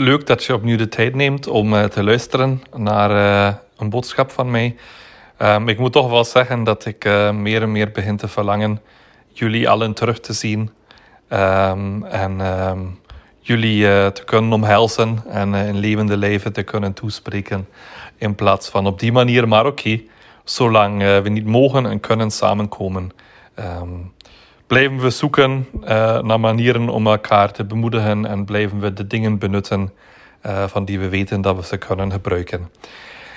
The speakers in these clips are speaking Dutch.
leuk dat je opnieuw de tijd neemt om uh, te luisteren naar uh, een boodschap van mij. Um, ik moet toch wel zeggen dat ik uh, meer en meer begin te verlangen jullie allen terug te zien. Um, en um, jullie te kunnen omhelzen en in levende leven te kunnen toespreken. In plaats van op die manier, maar oké, zolang we niet mogen en kunnen samenkomen blijven we zoeken uh, naar manieren om elkaar te bemoedigen en blijven we de dingen benutten uh, van die we weten dat we ze kunnen gebruiken.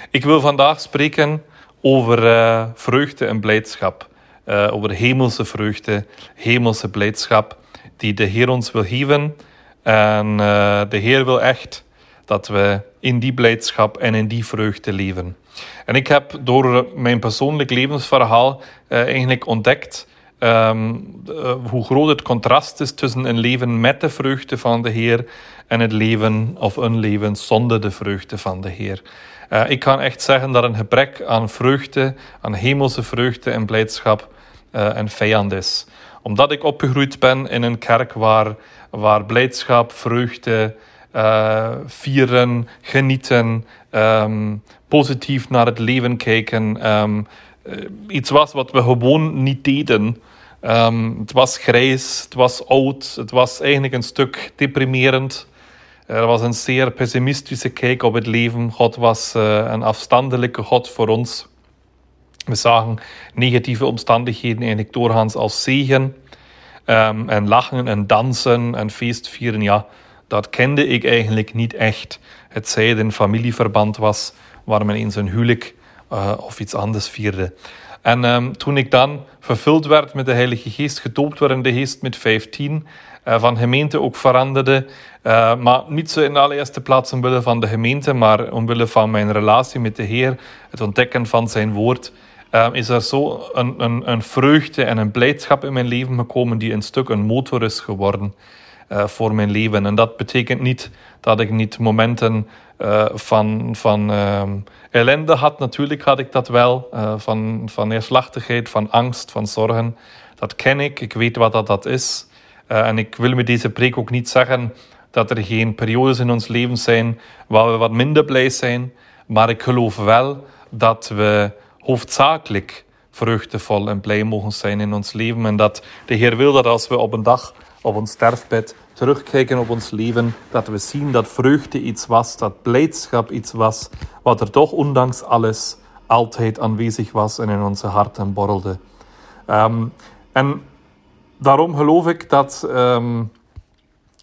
Ik wil vandaag spreken over uh, vreugde en blijdschap. over hemelse vreugde, hemelse blijdschap die de Heer ons wil geven. En de Heer wil echt dat we in die blijdschap en in die vreugde leven. En ik heb door mijn persoonlijk levensverhaal eigenlijk ontdekt Um, hoe groot het contrast is tussen een leven met de vreugde van de Heer en het leven of een leven zonder de vreugde van de Heer. Uh, ik kan echt zeggen dat een gebrek aan vreugde, aan hemelse vreugde en blijdschap uh, een vijand is. Omdat ik opgegroeid ben in een kerk waar, waar blijdschap, vreugde, vieren, genieten, um, positief naar het leven kijken, um, iets was wat we gewoon niet deden. Um, het was grijs, het was oud, het was eigenlijk een stuk deprimerend. Er was een zeer pessimistische kijk op het leven. God was uh, een afstandelijke God voor ons. We zagen negatieve omstandigheden eigenlijk doorgaans als zegen. Um, en lachen en dansen en feestvieren, ja, dat kende ik eigenlijk niet echt. Het zij het een familieverband was waar men eens een huwelijk uh, of iets anders vierde. En um, toen ik dan vervuld werd met de Heilige Geest, gedoopt werd in de Geest met 15, uh, van gemeente ook veranderde. Uh, maar niet zo in de allereerste plaats omwille van de gemeente, maar omwille van mijn relatie met de Heer, het ontdekken van zijn woord. Uh, is er zo een, een, een, vreugde en een blijdschap in mijn leven gekomen die een stuk een motor is geworden uh, voor mijn leven. En dat betekent niet dat ik niet momenten uh, van, um, ellende had. Natuurlijk had ik dat wel. Uh, van, van neerslachtigheid, van angst, van zorgen. Dat ken ik. Ik weet wat dat, dat is. Uh, en ik wil met deze preek ook niet zeggen dat er geen periodes in ons leven zijn waar we wat minder blij zijn. Maar ik geloof wel dat we hoofdzakelijk vreugdevol en blij mogen zijn in ons leven. En dat de Heer wil dat als we op een dag op ons sterfbed terugkijken op ons leven, dat we zien dat vreugde iets was, dat blijdschap iets was, wat er toch ondanks alles altijd aanwezig was en in onze harten borrelde. Um, en daarom geloof ik dat, um,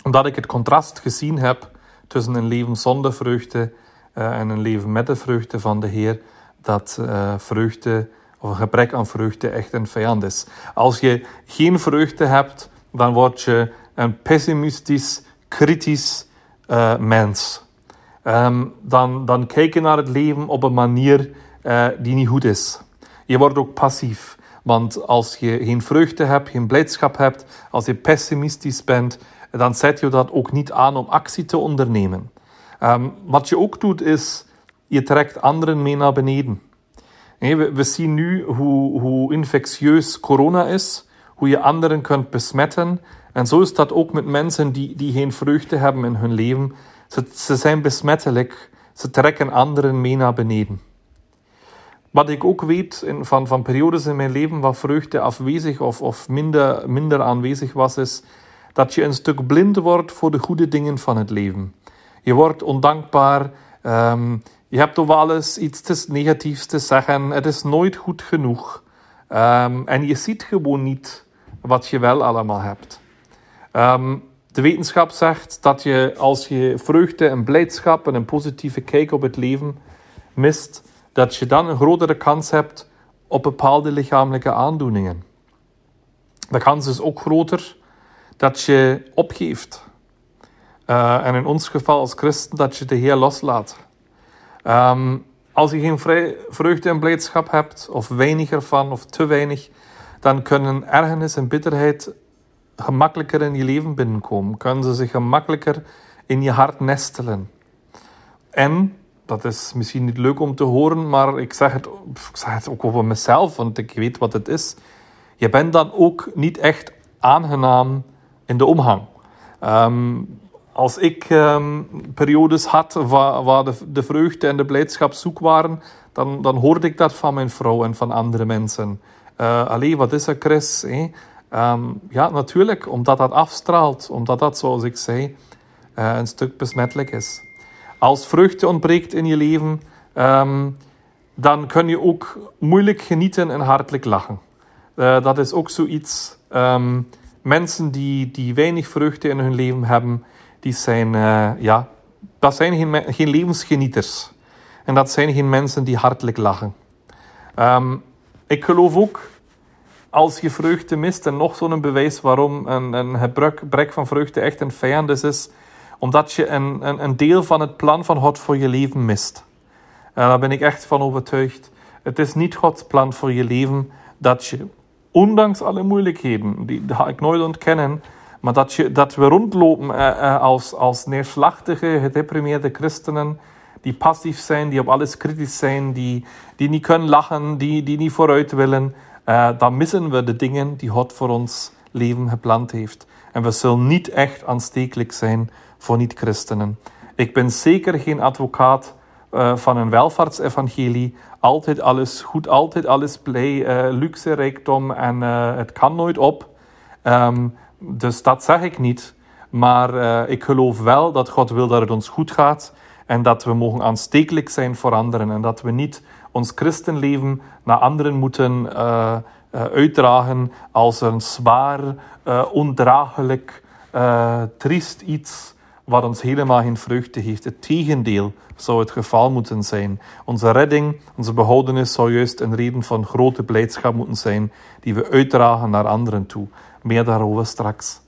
omdat ik het contrast gezien heb tussen een leven zonder vreugde uh, en een leven met de vreugde van de Heer, dat uh, vreugde of een gebrek aan vreugde echt een vijand is. Als je geen vreugde hebt, dan word je een pessimistisch, kritisch uh, mens. Um, dan, dan kijk je naar het leven op een manier uh, die niet goed is. Je wordt ook passief. Want als je geen vreugde hebt, geen blijdschap hebt, als je pessimistisch bent, dan zet je dat ook niet aan om actie te ondernemen. Um, wat je ook doet, is je trekt anderen mee naar beneden. We, we, zien nu hoe, hoe infectieus corona is, hoe je anderen kunt besmetten en zo is dat ook met mensen die, die geen vreugde hebben in hun leven. Ze, zijn besmettelijk, ze trekken anderen mee naar beneden. Wat ik ook weet in, van, van periodes in mijn leven waar vreugde afwezig of, of minder, minder aanwezig was, is dat je een stuk blind wordt voor de goede dingen van het leven. Je wordt ondankbaar, um, je hebt over alles iets negatiefs te zeggen, het is nooit goed genoeg. Um, en je ziet gewoon niet wat je wel allemaal hebt. Um, de wetenschap zegt dat je als je vreugde en blijdschap en een positieve kijk op het leven mist, dat je dan een grotere kans hebt op bepaalde lichamelijke aandoeningen. De kans is ook groter dat je opgeeft. Uh, en in ons geval als christen dat je de Heer loslaat. Um, als je geen vreugde en blijdschap hebt, of weinig ervan, of te weinig, dan kunnen ergernis en bitterheid gemakkelijker in je leven binnenkomen. Kunnen ze zich gemakkelijker in je hart nestelen. En, dat is misschien niet leuk om te horen, maar ik zeg het, ook over mezelf, want ik weet wat het is. Je bent dan ook niet echt aangenaam in de omgang. Um, als ik um, periodes had waar, de, de, vreugde en de blijdschap zoek waren, dan, dan hoorde ik dat van mijn vrouw en van andere mensen. Uh, allee, wat is er, Chris? Um, ja, natuurlijk, omdat dat afstraalt, omdat dat, zoals ik zei, uh, een stuk besmettelijk is. Als vreugde ontbreekt in je leven, um, dan kun je ook moeilijk genieten en hartelijk lachen. Uh, dat is ook zoiets. Um, mensen die, die weinig vreugde in hun leven hebben, die zijn, uh, ja, dat zijn geen, geen levensgenieters. En dat zijn geen mensen die hartelijk lachen. Ik geloof ook, als je vreugde mist, en nog zo'n bewijs waarom een, een gebrek van vreugde echt een vijand is, omdat je een, een, een deel van het plan van God voor je leven mist. En daar ben ik echt van overtuigd. Het is niet Gods plan voor je leven dat je, ondanks alle moeilijkheden, die, die ga ik nooit ontkennen, maar dat, je, dat we rondlopen eh, eh, als, als neerslachtige, gedeprimeerde christenen, die passief zijn, die op alles kritisch zijn, die, die niet kunnen lachen, die, die niet vooruit willen, uh, dan missen we de dingen die God voor ons leven gepland heeft. En we zullen niet echt aanstekelijk zijn voor niet-christenen. Ik ben zeker geen advocaat uh, van een welvaartsevangelie. Altijd alles goed, altijd alles blij, uh, luxe, rijkdom en het kan nooit op. Um, dus dat zeg ik niet. Maar ik geloof wel dat God wil dat het ons goed gaat en dat we mogen aanstekelijk zijn voor anderen en dat we niet ons christenleven naar anderen moeten uitdragen als een zwaar, ondraaglijk, triest iets wat ons helemaal geen vreugde geeft. Het tegendeel zou het geval moeten zijn. Onze redding, onze behoudenis zou juist een reden van grote blijdschap moeten zijn, die we uitdragen naar anderen toe. Meer daarover straks.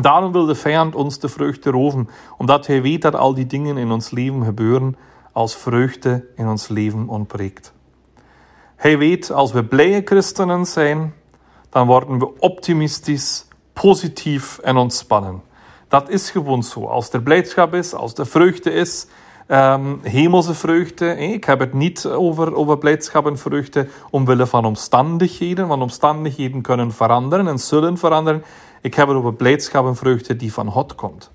daarom wil de vijand ons de vreugde roven, omdat hij weet dat al die dingen in ons leven gebeuren als vreugde in ons leven ontbreekt. Hij weet, als we blije christenen zijn, dan worden we optimistisch, positief en ontspannen. Dat is gewoon zo. Als er blijdschap is, als er vreugde is, um, hemelse vreugde. Ik heb het niet over, over blijdschap en vreugde omwille van omstandigheden, want omstandigheden kunnen veranderen en zullen veranderen. Ik heb het over blijdschap en vreugde die van God komt.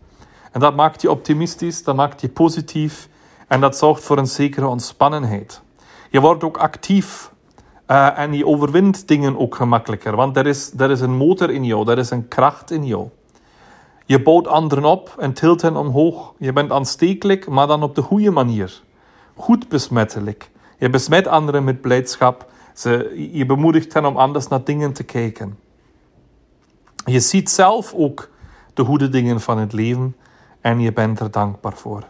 En dat maakt je optimistisch, dat maakt je positief en dat zorgt voor een zekere ontspannenheid. Je wordt ook actief uh, en je overwint dingen ook gemakkelijker, want er is, er is een motor in jou, er is een kracht in jou. Je bouwt anderen op en tilt hen omhoog. Je bent aanstekelijk, maar dan op de goede manier. Goed besmettelijk. Je besmet anderen met blijdschap. Ze, je bemoedigt hen om anders naar dingen te kijken. Je ziet zelf ook de goede dingen van het leven en je bent er dankbaar voor.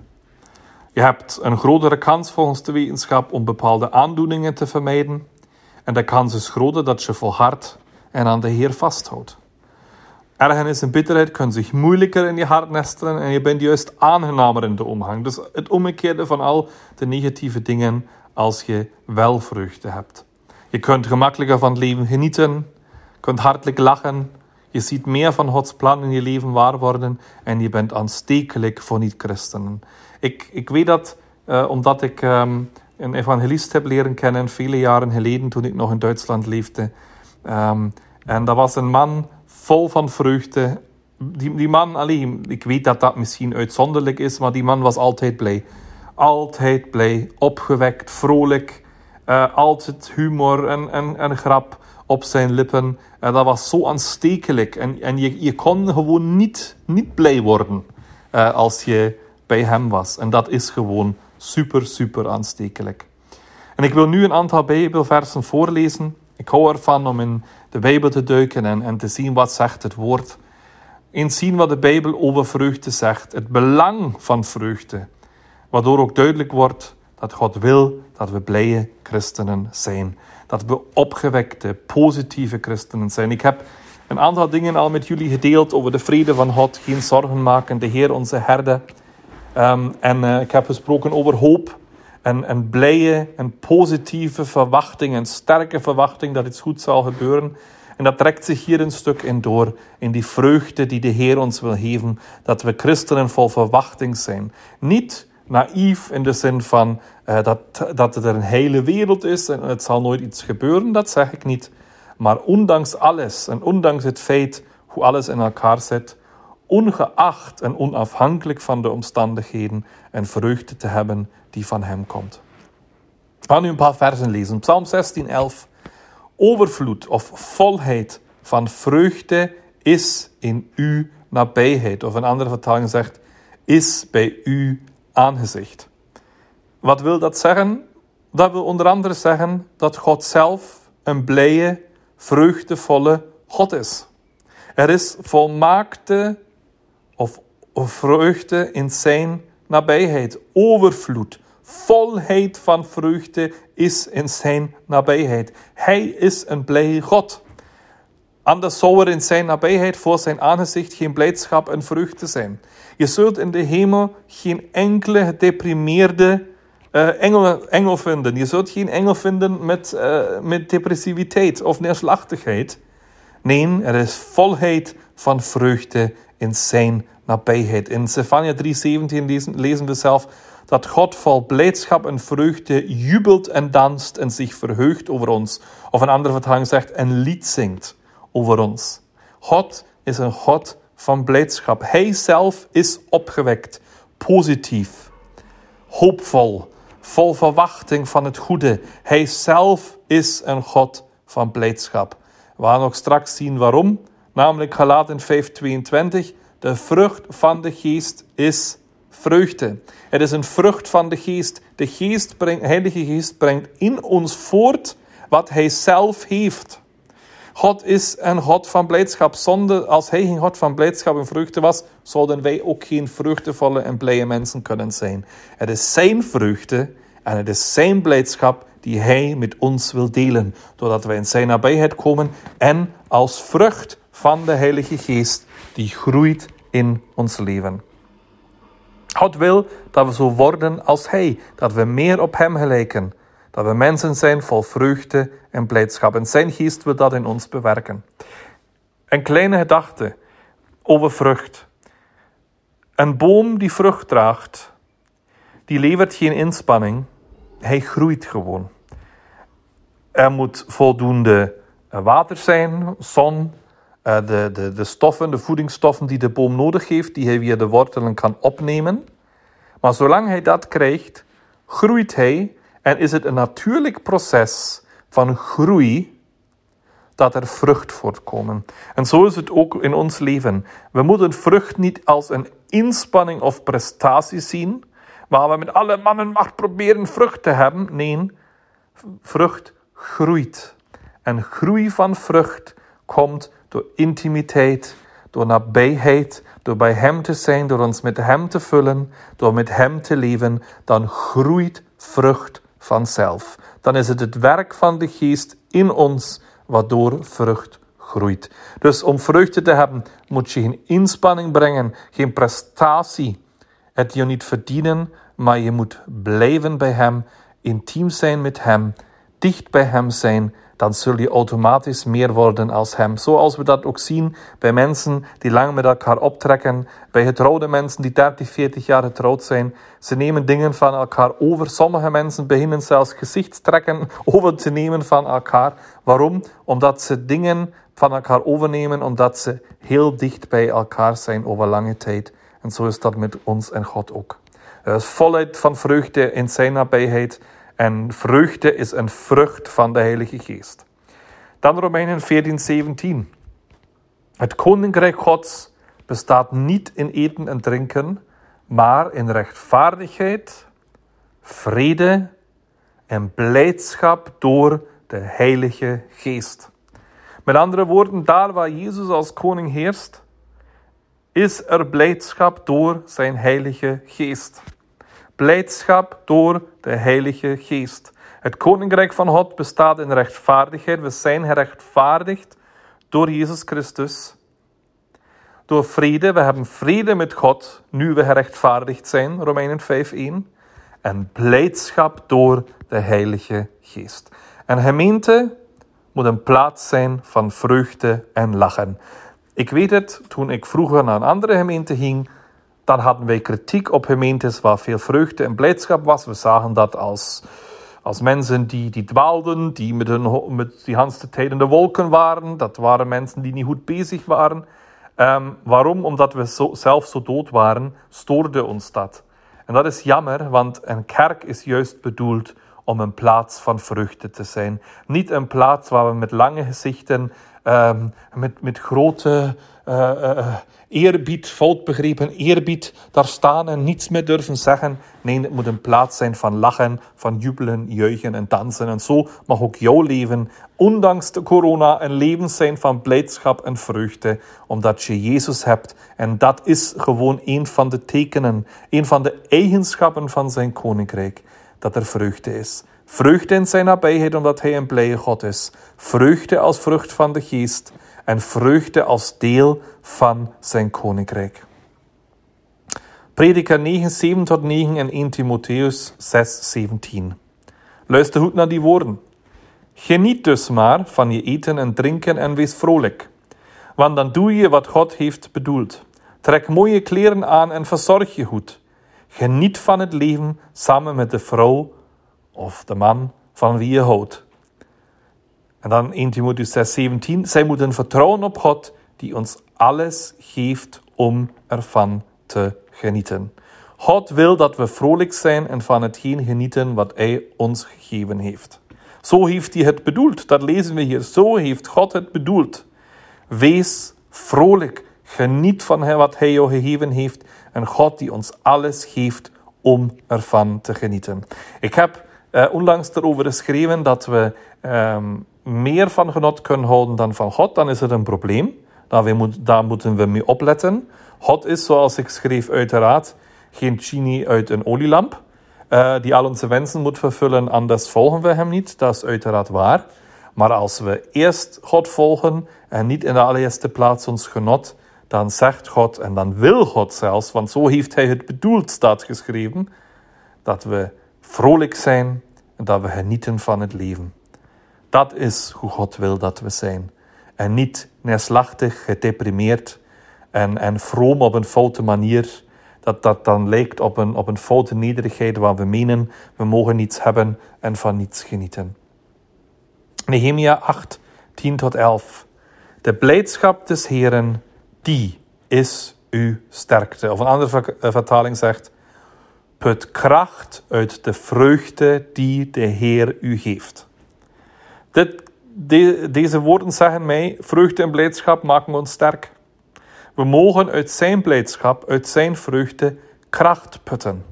Je hebt een grotere kans volgens de wetenschap om bepaalde aandoeningen te vermijden. En de kans is groter dat je volhardt en aan de Heer vasthoudt. Ergernis en bitterheid kunnen zich moeilijker in je hart nestelen en je bent juist aangenamer in de omgang. Dus het omgekeerde van al de negatieve dingen als je wel vreugde hebt. Je kunt gemakkelijker van het leven genieten, kunt hartelijk lachen, je ziet meer van Gods plan in je leven waar worden en je bent aanstekelijk voor niet-christenen. Ik, ik weet dat uh, omdat ik um, een evangelist heb leren kennen vele jaren geleden toen ik nog in Duitsland leefde. Um, en dat was een man vol van vreugde. Die, die man, alleen, ik weet dat dat misschien uitzonderlijk is, maar die man was altijd blij. Altijd blij, opgewekt, vrolijk. Uh, altijd humor en, en, en grap op zijn lippen. Uh, dat was zo aanstekelijk. En, en je, je kon gewoon niet, niet blij worden als je bij hem was. En dat is gewoon super, super aanstekelijk. En ik wil nu een aantal Bijbelversen voorlezen. Ik hou ervan om in de Bijbel te duiken en, en te zien wat zegt het woord. Eens zien wat de Bijbel over vreugde zegt. Het belang van vreugde. Waardoor ook duidelijk wordt dat God wil dat we blije christenen zijn. Dat we opgewekte, positieve christenen zijn. Ik heb een aantal dingen al met jullie gedeeld over de vrede van God. Geen zorgen maken, de Heer onze herde. Um, en uh, ik heb gesproken over hoop en, en blije en positieve verwachting en sterke verwachting dat iets goed zal gebeuren. En dat trekt zich hier een stuk in door, in die vreugde die de Heer ons wil geven, dat we christenen vol verwachting zijn. Niet naïef in de zin van uh, dat, dat er een hele wereld is en het zal nooit iets gebeuren, dat zeg ik niet. Maar ondanks alles en ondanks het feit hoe alles in elkaar zit, ongeacht en onafhankelijk van de omstandigheden een vreugde te hebben die van Hem komt. We gaan nu een paar versen lezen. Psalm 16, 11. Overvloed of volheid van vreugde is in uw nabijheid. Of een andere vertaling zegt, is bij uw aangezicht. Wat wil dat zeggen? Dat wil onder andere zeggen dat God zelf een blije, vreugdevolle God is. Er is volmaakte of vreugde in zijn nabijheid, overvloed, volheid van vreugde is in zijn nabijheid. Hij is een blije God. Anders zou er in zijn nabijheid voor zijn aangezicht geen blijdschap en vreugde zijn. Je zult in de hemel geen enkele gedeprimeerde uh, engel, engel, vinden. Je zult geen engel vinden met, uh, met depressiviteit of neerslachtigheid. Nee, er is volheid van vreugde in zijn nabijheid. In Zephania 3:17 lezen, we zelf dat God vol blijdschap en vreugde jubelt en danst en zich verheugt over ons. Of een andere vertaling zegt, een lied zingt over ons. God is een God van blijdschap. Hij zelf is opgewekt, positief, hoopvol, vol verwachting van het goede. Hij zelf is een God van blijdschap. We gaan nog straks zien waarom. Namelijk Galaten 5:22. De vrucht van de geest is vreugde. Het is een vrucht van de geest. De geest brengt, Heilige Geest brengt in ons voort wat Hij zelf heeft. God is een God van blijdschap. Zonder, als Hij geen God van blijdschap en vreugde was, zouden wij ook geen vreugdevolle en blije mensen kunnen zijn. Het is Zijn vreugde en het is Zijn blijdschap die Hij met ons wil delen, doordat wij in Zijn nabijheid komen en als vrucht van de Heilige Geest die groeit in ons leven. God wil dat we zo worden als Hij, dat we meer op Hem gelijken, dat we mensen zijn vol vreugde en blijdschap. En Zijn geest wil dat in ons bewerken. Een kleine gedachte over vrucht. Een boom die vrucht draagt, die levert geen inspanning, hij groeit gewoon. Er moet voldoende water zijn, zon, eh, de, de, de stoffen, de voedingsstoffen die de boom nodig heeft, die hij via de wortelen kan opnemen. Maar zolang hij dat krijgt, groeit hij en is het een natuurlijk proces van groei dat er vrucht voortkomen. En zo is het ook in ons leven. We moeten vrucht niet als een inspanning of prestatie zien, waar we met alle mannen macht proberen vrucht te hebben. Nee, vrucht groeit. En groei van vrucht komt door intimiteit, door nabijheid, door bij Hem te zijn, door ons met Hem te vullen, door met Hem te leven, dan groeit vrucht vanzelf. Dan is het het werk van de Geest in ons, waardoor vrucht groeit. Dus om vreugde te hebben, moet je geen inspanning brengen, geen prestatie. Het je niet verdienen, maar je moet blijven bij Hem, intiem zijn met Hem, dicht bij Hem zijn dan zul je automatisch meer worden als hem. Zoals we dat ook zien bij mensen die lang met elkaar optrekken, bij getrouwde mensen die 30, 40 jaar getrouwd zijn. Ze nemen dingen van elkaar over. Sommige mensen beginnen zelfs gezichtstrekken over te nemen van elkaar. Waarom? Omdat ze dingen van elkaar overnemen, omdat ze heel dicht bij elkaar zijn over lange tijd. En zo is dat met ons en God ook. Er is volheid van vreugde in zijn nabijheid. En vreugde is een vrucht van de Heilige Geest. Dan Romeinen 14, 17. Het koninkrijk Gods bestaat niet in eten en drinken, maar in rechtvaardigheid, vrede en blijdschap door de Heilige Geest. Met andere woorden, daar waar Jezus als koning heerst, is er blijdschap door zijn Heilige Geest blijdschap door de Heilige Geest. Het koninkrijk van God bestaat in rechtvaardigheid. We zijn gerechtvaardigd door Jezus Christus. Door vrede. We hebben vrede met God nu we gerechtvaardigd zijn. Romeinen 5:1. En blijdschap door de Heilige Geest. Een gemeente moet een plaats zijn van vreugde en lachen. Ik weet het, toen ik vroeger naar een andere gemeente ging, dan hadden wij kritiek op gemeentes waar veel vreugde en blijdschap was. We zagen dat als, als mensen die, die dwaalden, die met, hun, met die hele tijd in de wolken waren. Dat waren mensen die niet goed bezig waren. Um, waarom? Omdat we zelf zo dood waren, stoorde ons dat. En dat is jammer, want een kerk is juist bedoeld om een plaats van vruchten te zijn. Niet een plaats waar we met lange gezichten, um, met, met grote uh, uh, eerbied, fout begrepen eerbied, daar staan en niets meer durven zeggen. Nee, het moet een plaats zijn van lachen, van jubelen, juichen en dansen. En zo mag ook jouw leven, ondanks de corona, een leven zijn van blijdschap en vreugde, omdat je Jezus hebt. En dat is gewoon een van de tekenen, een van de eigenschappen van zijn koninkrijk, dat er vreugde is. Vreugde in zijn nabijheid, omdat hij een blije God is. Vreugde als vrucht van de geest en vreugde als deel van zijn koninkrijk. Prediker 9, 7 tot 9 en 1 Timotheus 6, 17. Luister goed naar die woorden. Geniet dus maar van je eten en drinken en wees vrolijk. Want dan doe je wat God heeft bedoeld. Trek mooie kleren aan en verzorg je goed. Geniet van het leven samen met de vrouw of de man van wie je houdt. En dan 1 Timotheus 6, 17. Zij moeten vertrouwen op God, die ons alles geeft om ervan te genieten. God wil dat we vrolijk zijn en van hetgeen genieten wat Hij ons gegeven heeft. Zo heeft Hij het bedoeld. Dat lezen we hier. Zo heeft God het bedoeld. Wees vrolijk. Geniet van wat Hij jou gegeven heeft. En God die ons alles geeft om ervan te genieten. Ik heb uh, onlangs erover geschreven dat we um, meer van genot kunnen houden dan van God, dan is het een probleem. Daar, moet, daar moeten we mee opletten. God is, zoals ik schreef, uiteraard geen genie uit een olielamp. Uh, die al onze wensen moet vervullen, anders volgen we hem niet. Dat is uiteraard waar. Maar als we eerst God volgen en niet in de allereerste plaats ons genot, dan zegt God en dan wil God zelfs, want zo heeft Hij het bedoeld, staat geschreven, dat we vrolijk zijn en dat we genieten van het leven. Dat is hoe God wil dat we zijn. En niet neerslachtig, gedeprimeerd en, en vroom op een foute manier. Dat dat dan lijkt op een, op een foute nederigheid waar we menen we mogen niets hebben en van niets genieten. Nehemia 8, 10 tot 11. De blijdschap des Heren, die is uw sterkte. Of een andere eh, vertaling zegt, put kracht uit de vreugde die de Heer u geeft. Dit, deze woorden zeggen mij: vreugde en blijdschap maken ons sterk. We mogen uit zijn blijdschap, uit zijn vreugde, kracht putten.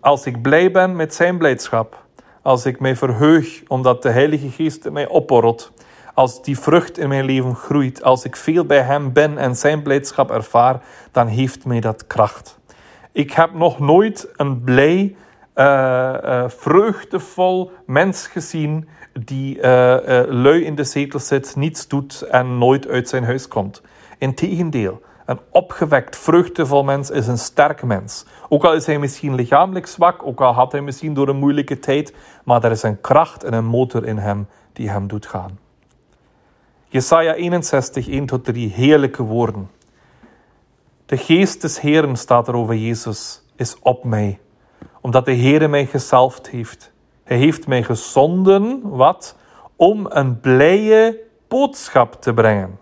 Als ik blij ben met zijn blijdschap, als ik mij verheug omdat de Heilige Geest mij opborrelt, als die vrucht in mijn leven groeit, als ik veel bij Hem ben en Zijn blijdschap ervaar, dan heeft mij dat kracht. Ik heb nog nooit een blij, uh, vreugdevol mens gezien die uh, lui in de zetel zit, niets doet en nooit uit zijn huis komt. Integendeel, een opgewekt, vreugdevol mens is een sterk mens. Ook al is hij misschien lichamelijk zwak, ook al had hij misschien door een moeilijke tijd, maar er is een kracht en een motor in hem die hem doet gaan. Jesaja 61, 1 tot 3, heerlijke woorden. De geest des Heeren, staat er over Jezus, is op mij, omdat de Heere mij gezalfd heeft hij heeft mij gezonden, wat? Om een blije boodschap te brengen.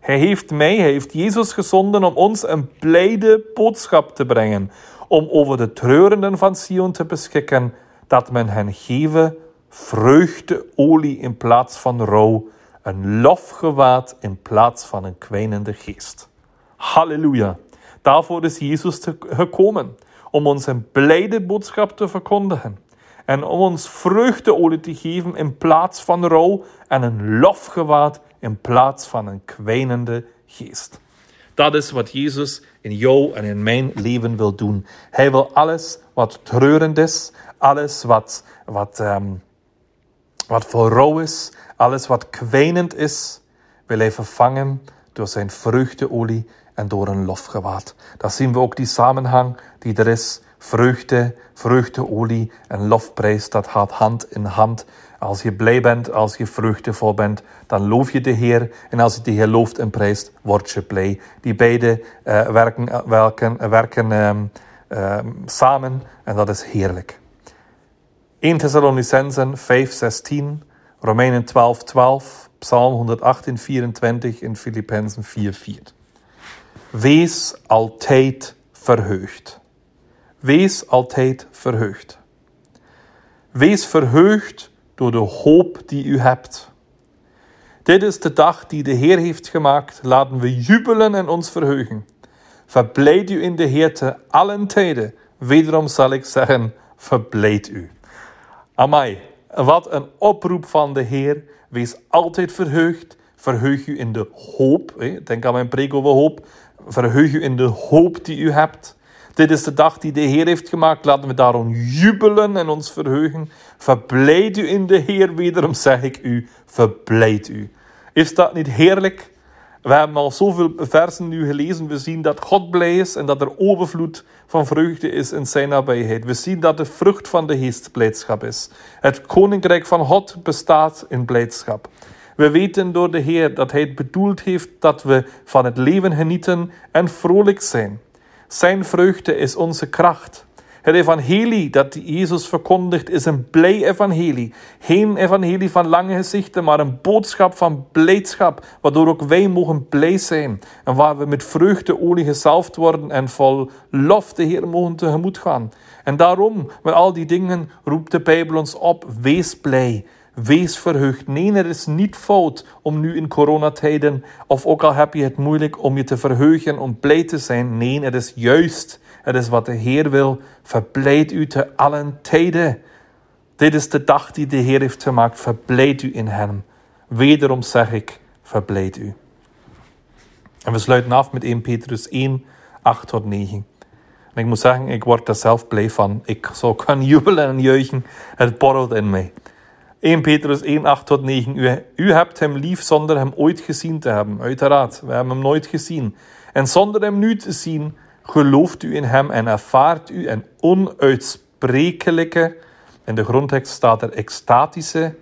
Hij heeft mij, hij heeft Jezus gezonden om ons een blijde boodschap te brengen. Om over de treurenden van Sion te beschikken, dat men hen geven vreugdeolie in plaats van rouw, een lofgewaad in plaats van een kwijnende geest. Halleluja. Daarvoor is Jezus gekomen, om ons een blijde boodschap te verkondigen en om ons vreugdeolie te geven in plaats van rouw en een lofgewaad in plaats van een kwijnende geest. Dat is wat Jezus in jou en in mijn leven wil doen. Hij wil alles wat treurend is, alles wat, wat, um, wat voor rouw is, alles wat kwijnend is, wil hij vervangen door zijn vreugdeolie en door een lofgewaad. Daar zien we ook die samenhang die er is vreugde, vreugdeolie en lofprijs, dat gaat hand in hand. Als je blij bent, als je vreugdevol bent, dan loof je de Heer. En als je de Heer looft en prijst, word je blij. Die beide uh, werken, uh, werken, werken um, um, samen en dat is heerlijk. 1 Thessalonicensen 5, 16, Romeinen 12, 12, Psalm 118, 24 en Filippenzen 4, 4. Wees altijd verheugd. Wees altijd verheugd. Wees verheugd door de hoop die u hebt. Dit is de dag die de Heer heeft gemaakt. Laten we jubelen en ons verheugen. Verblijd u in de Heer te allen tijden. Wederom zal ik zeggen, verblijd u. Amai, wat een oproep van de Heer. Wees altijd verheugd. Verheug u in de hoop. Denk aan mijn preek over hoop. Verheug u in de hoop die u hebt. Dit is de dag die de Heer heeft gemaakt. Laten we daarom jubelen en ons verheugen. Verblijd u in de Heer. Wederom zeg ik u, verblijd u. Is dat niet heerlijk? We hebben al zoveel versen nu gelezen. We zien dat God blij is en dat er overvloed van vreugde is in zijn nabijheid. We zien dat de vrucht van de geest blijdschap is. Het koninkrijk van God bestaat in blijdschap. We weten door de Heer dat Hij het bedoeld heeft dat we van het leven genieten en vrolijk zijn. Zijn vreugde is onze kracht. Het evangelie dat Jezus verkondigt is een blij evangelie. Geen evangelie van lange gezichten, maar een boodschap van blijdschap, waardoor ook wij mogen blij zijn. En waar we met vreugdeolie gezalfd worden en vol lof de Heer mogen tegemoet gaan. En daarom, met al die dingen, roept de Bijbel ons op, wees blij. Wees verheugd. Nee, het is niet fout om nu in coronatijden, of ook al heb je het moeilijk, om je te verheugen, om blij te zijn. Nee, het is juist. Het is wat de Heer wil. Verblijd u te allen tijden. Dit is de dag die de Heer heeft gemaakt. Verblijd u in Hem. Wederom zeg ik, verblijd u. En we sluiten af met 1 Petrus 1, 8 tot 9. En ik moet zeggen, ik word er zelf blij van. Ik zou kan jubelen en juichen. Het borrelt in mij. 1 Petrus 1, 8 tot 9. U, hebt hem lief zonder hem ooit gezien te hebben. Uiteraard, we hebben hem nooit gezien. En zonder hem nu te zien, gelooft u in hem en ervaart u een onuitsprekelijke, in de grondtekst staat er extatische,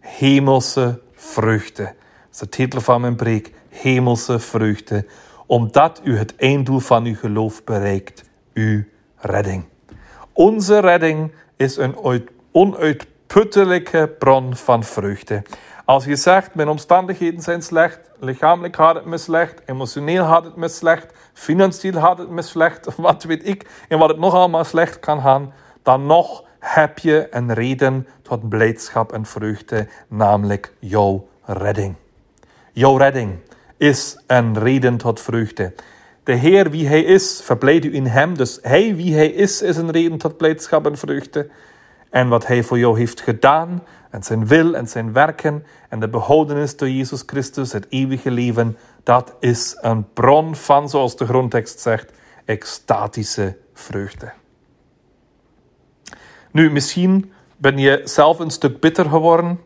hemelse vreugde. Dat is de titel van mijn preek, hemelse vreugde. Omdat u het einddoel van uw geloof bereikt, uw redding. Onze redding is een onuit puttelijke bron van vreugde. Als je zegt, mijn omstandigheden zijn slecht, lichamelijk gaat het me slecht, emotioneel gaat het me slecht, financieel gaat het me slecht, wat weet ik, en wat het nog allemaal slecht kan gaan, dan nog heb je een reden tot blijdschap en vreugde, namelijk jouw redding. Jouw redding is een reden tot vreugde. De Heer wie Hij is, verblijd u in Hem. Dus Hij wie Hij is, is een reden tot blijdschap en vreugde en wat Hij voor jou heeft gedaan, en zijn wil en zijn werken, en de behoudenis door Jezus Christus, het eeuwige leven, dat is een bron van, zoals de grondtekst zegt, extatische vreugde. Nu, misschien ben je zelf een stuk bitter geworden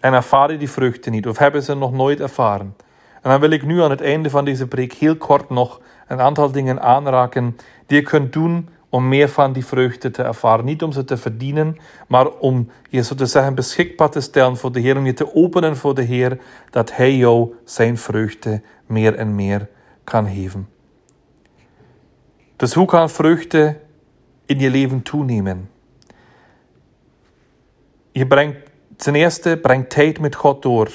en ervaar je die vreugde niet, of hebben ze nog nooit ervaren. En dan wil ik nu aan het einde van deze preek heel kort nog een aantal dingen aanraken die je kunt doen om meer van die vreugde te ervaren. Niet om ze te verdienen, maar om je zo te zeggen beschikbaar te stellen voor de Heer, om je te openen voor de Heer, dat Hij jou zijn vreugde meer en meer kan geven. Dus hoe kan vreugde in je leven toenemen? Je brengt ten eerste breng tijd met God door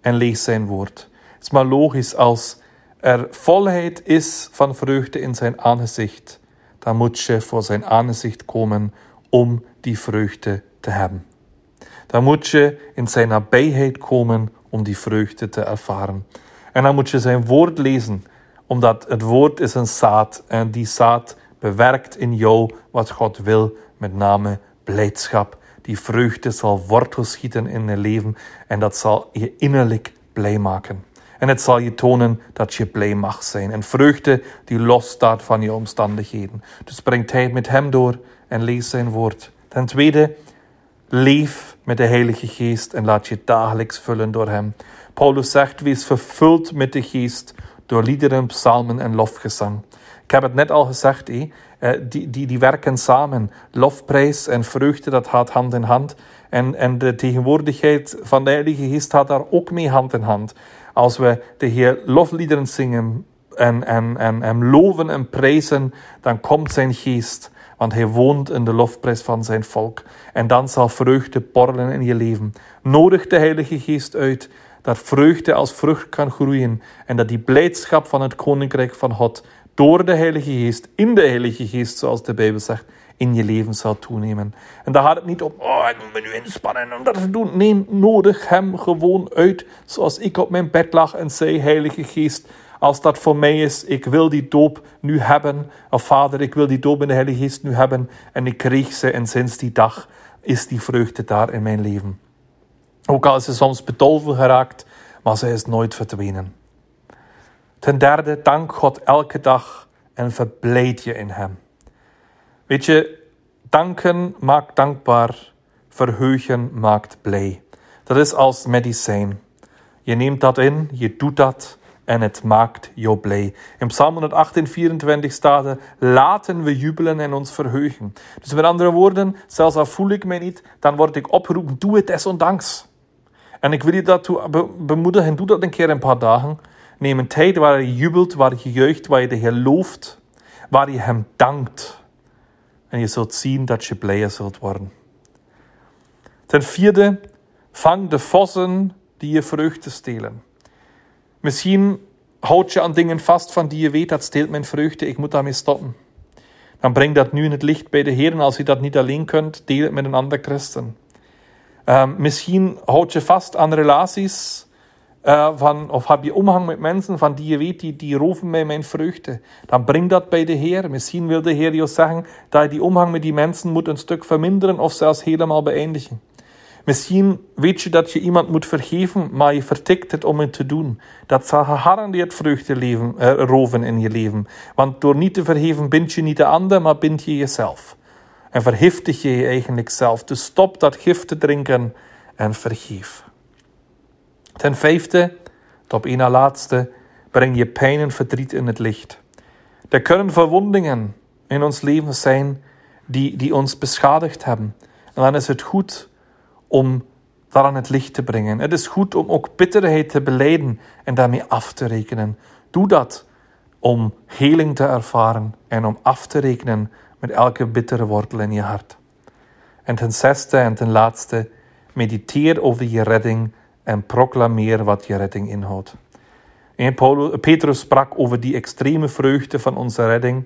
en lees zijn woord. Het is maar logisch als er volheid is van vreugde in zijn aangezicht dan moet je voor zijn aangezicht komen om die vreugde te hebben. Dan moet je in zijn nabijheid komen om die vreugde te ervaren. En dan moet je zijn woord lezen, omdat het woord is een zaad en die zaad bewerkt in jou wat God wil, met name blijdschap. Die vreugde zal wortel schieten in je leven en dat zal je innerlijk blij maken. En het zal je tonen dat je blij mag zijn. En vreugde die losstaat van je omstandigheden. Dus breng tijd met Hem door en lees Zijn woord. Ten tweede, leef met de Heilige Geest en laat je dagelijks vullen door Hem. Paulus zegt, wees vervuld met de Geest door liederen, psalmen en lofgezang. Ik heb het net al gezegd, eh, die, die, die werken samen. Lofprijs en vreugde, dat gaat hand in hand. En, en de tegenwoordigheid van de Heilige Geest gaat daar ook mee hand in hand. Als we de Heer lofliederen zingen en, en, en Hem loven en prijzen, dan komt Zijn geest, want Hij woont in de lofprijs van Zijn volk. En dan zal vreugde borrelen in je leven. Nodig de Heilige Geest uit dat vreugde als vrucht kan groeien en dat die blijdschap van het koninkrijk van God door de Heilige Geest, in de Heilige Geest, zoals de Bijbel zegt, in je leven zal toenemen. En daar gaat het niet om, oh, ik moet me nu inspannen om dat te doen. Nee, nodig hem gewoon uit, zoals ik op mijn bed lag en zei, Heilige Geest, als dat voor mij is, ik wil die doop nu hebben. Of Vader, ik wil die doop in de Heilige Geest nu hebben. En ik kreeg ze en sinds die dag is die vreugde daar in mijn leven. Ook al is ze soms bedolven geraakt, maar ze is nooit verdwenen. Ten derde, dank God elke dag en verblijd je in Hem. Weet danken maakt dankbaar, verheugen maakt blij. Dat is als medicijn. Je neemt dat in, je doet dat en het maakt jou blij. In Psalm 118, 24 staat laten we jubelen en ons verheugen. Dus met andere woorden, zelfs al voel ik mij niet, dan word ik opgeroepen, doe het desondanks. En ik wil je daartoe bemoedigen, doe dat een keer een paar dagen. Neem een tijd waar je jubelt, waar je juicht, waar je de Heer looft, waar je Hem dankt. En je zult zien dat je blijer zult worden. Ten vierde, vang de vossen die je vreugde stelen. Misschien houd je aan dingen vast van die je weet, dat steelt mijn vreugde, ik moet daarmee stoppen. Dan breng dat nu in het licht bij de Heer als je dat niet alleen kunt, deel het met een ander christen. Um, misschien houd je vast aan relaties uh, van, of heb je omgang met mensen van die je weet, die, die roven mij mijn vreugde. Dan breng dat bij de Heer. Misschien wil de Heer jou zeggen dat je die omgang met die mensen moet een stuk verminderen of zelfs helemaal beëindigen. Misschien weet je dat je iemand moet vergeven, maar je vertikt het om het te doen. Dat zal gegarandeerd vreugde leven, uh, roven in je leven. Want door niet te vergeven bind je niet de ander, maar bind je jezelf. En vergiftig je je eigenlijk zelf. Dus stop dat gif te drinken en vergeef. Ten vijfde, op één laatste, breng je pijn en verdriet in het licht. Er kunnen verwondingen in ons leven zijn die, die ons beschadigd hebben. En dan is het goed om dat aan het licht te brengen. Het is goed om ook bitterheid te beleiden en daarmee af te rekenen. Doe dat om heling te ervaren en om af te rekenen met elke bittere wortel in je hart. En ten zesde en ten laatste, mediteer over je redding en proclameer wat je redding inhoudt. En Petrus sprak over die extreme vreugde van onze redding.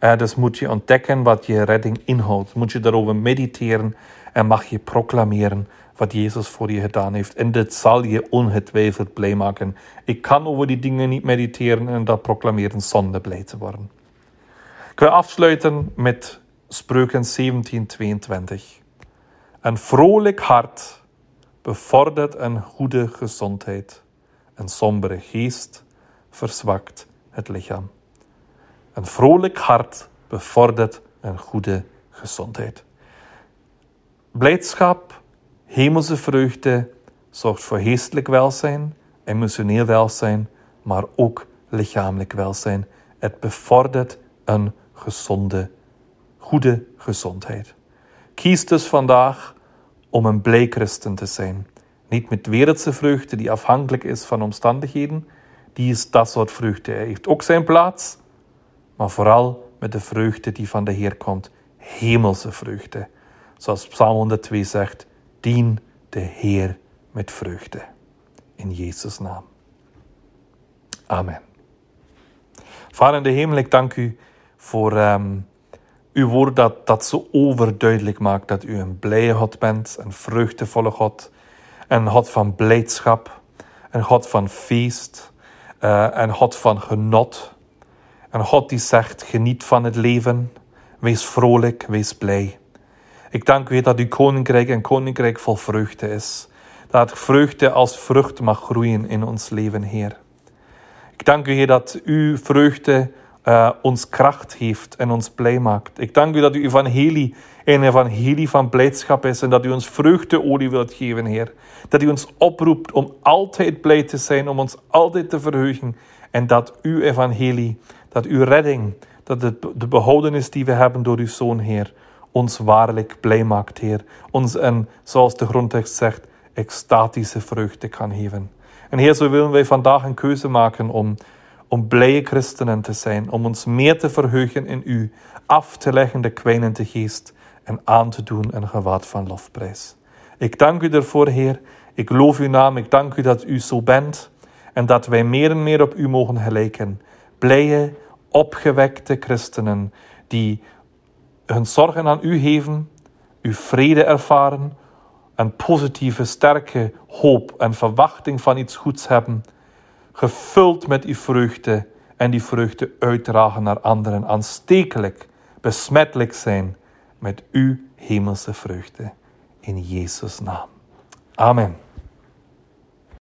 Uh, dus moet je ontdekken wat je redding inhoudt. Moet je daarover mediteren en mag je proclameren wat Jezus voor je gedaan heeft. En dit zal je ongetwijfeld blij maken. Ik kan over die dingen niet mediteren en dat proclameren zonder blij te worden. Ik wil afsluiten met Spreuken 17:22. Een vrolijk hart bevordert een goede gezondheid. Een sombere geest verzwakt het lichaam. Een vrolijk hart bevordert een goede gezondheid. Blijdschap, hemelse vreugde zorgt voor geestelijk welzijn, emotioneel welzijn, maar ook lichamelijk welzijn. Het bevordert een gezonde, goede gezondheid. Kies dus vandaag om een blij christen te zijn. Niet met wereldse vreugde die afhankelijk is van omstandigheden, die is dat soort vreugde. Hij heeft ook zijn plaats, maar vooral met de vreugde die van de Heer komt, hemelse vreugde. Zoals Psalm 102 zegt, dien de Heer met vreugde. In Jezus' naam. Amen. Vader in de hemel, ik dank u voor um, uw woord dat, dat zo overduidelijk maakt dat u een blije God bent, een vreugdevolle God, een God van blijdschap, een God van feest, uh, een God van genot, een God die zegt geniet van het leven, wees vrolijk, wees blij. Ik dank u dat uw koninkrijk een koninkrijk vol vreugde is. Dat vreugde als vrucht mag groeien in ons leven, Heer. Ik dank u, Heer, dat uw vreugde uh, ons kracht geeft en ons blij maakt. Ik dank u dat uw evangelie een evangelie van blijdschap is en dat u ons vreugdeolie wilt geven, Heer. Dat u ons oproept om altijd blij te zijn, om ons altijd te verheugen. En dat uw evangelie, dat uw redding, dat de behoudenis die we hebben door uw Zoon, Heer, ons waarlijk blij maakt, Heer. Ons een, zoals de grondtekst zegt, extatische vreugde kan geven. En Heer, zo willen wij vandaag een keuze maken om om blije christenen te zijn, om ons meer te verheugen in U, af te leggen de kwijnende geest en aan te doen een gewaad van lofprijs. Ik dank U ervoor, Heer. Ik loof uw naam, ik dank u dat u zo bent en dat wij meer en meer op u mogen gelijken. Blije, opgewekte christenen die hun zorgen aan u geven, uw vrede ervaren, een positieve, sterke hoop en verwachting van iets goeds hebben, gevuld met uw vreugde en die vreugde uitdragen naar anderen, aanstekelijk, besmettelijk zijn met uw hemelse vreugde. In Jezus' naam. Amen.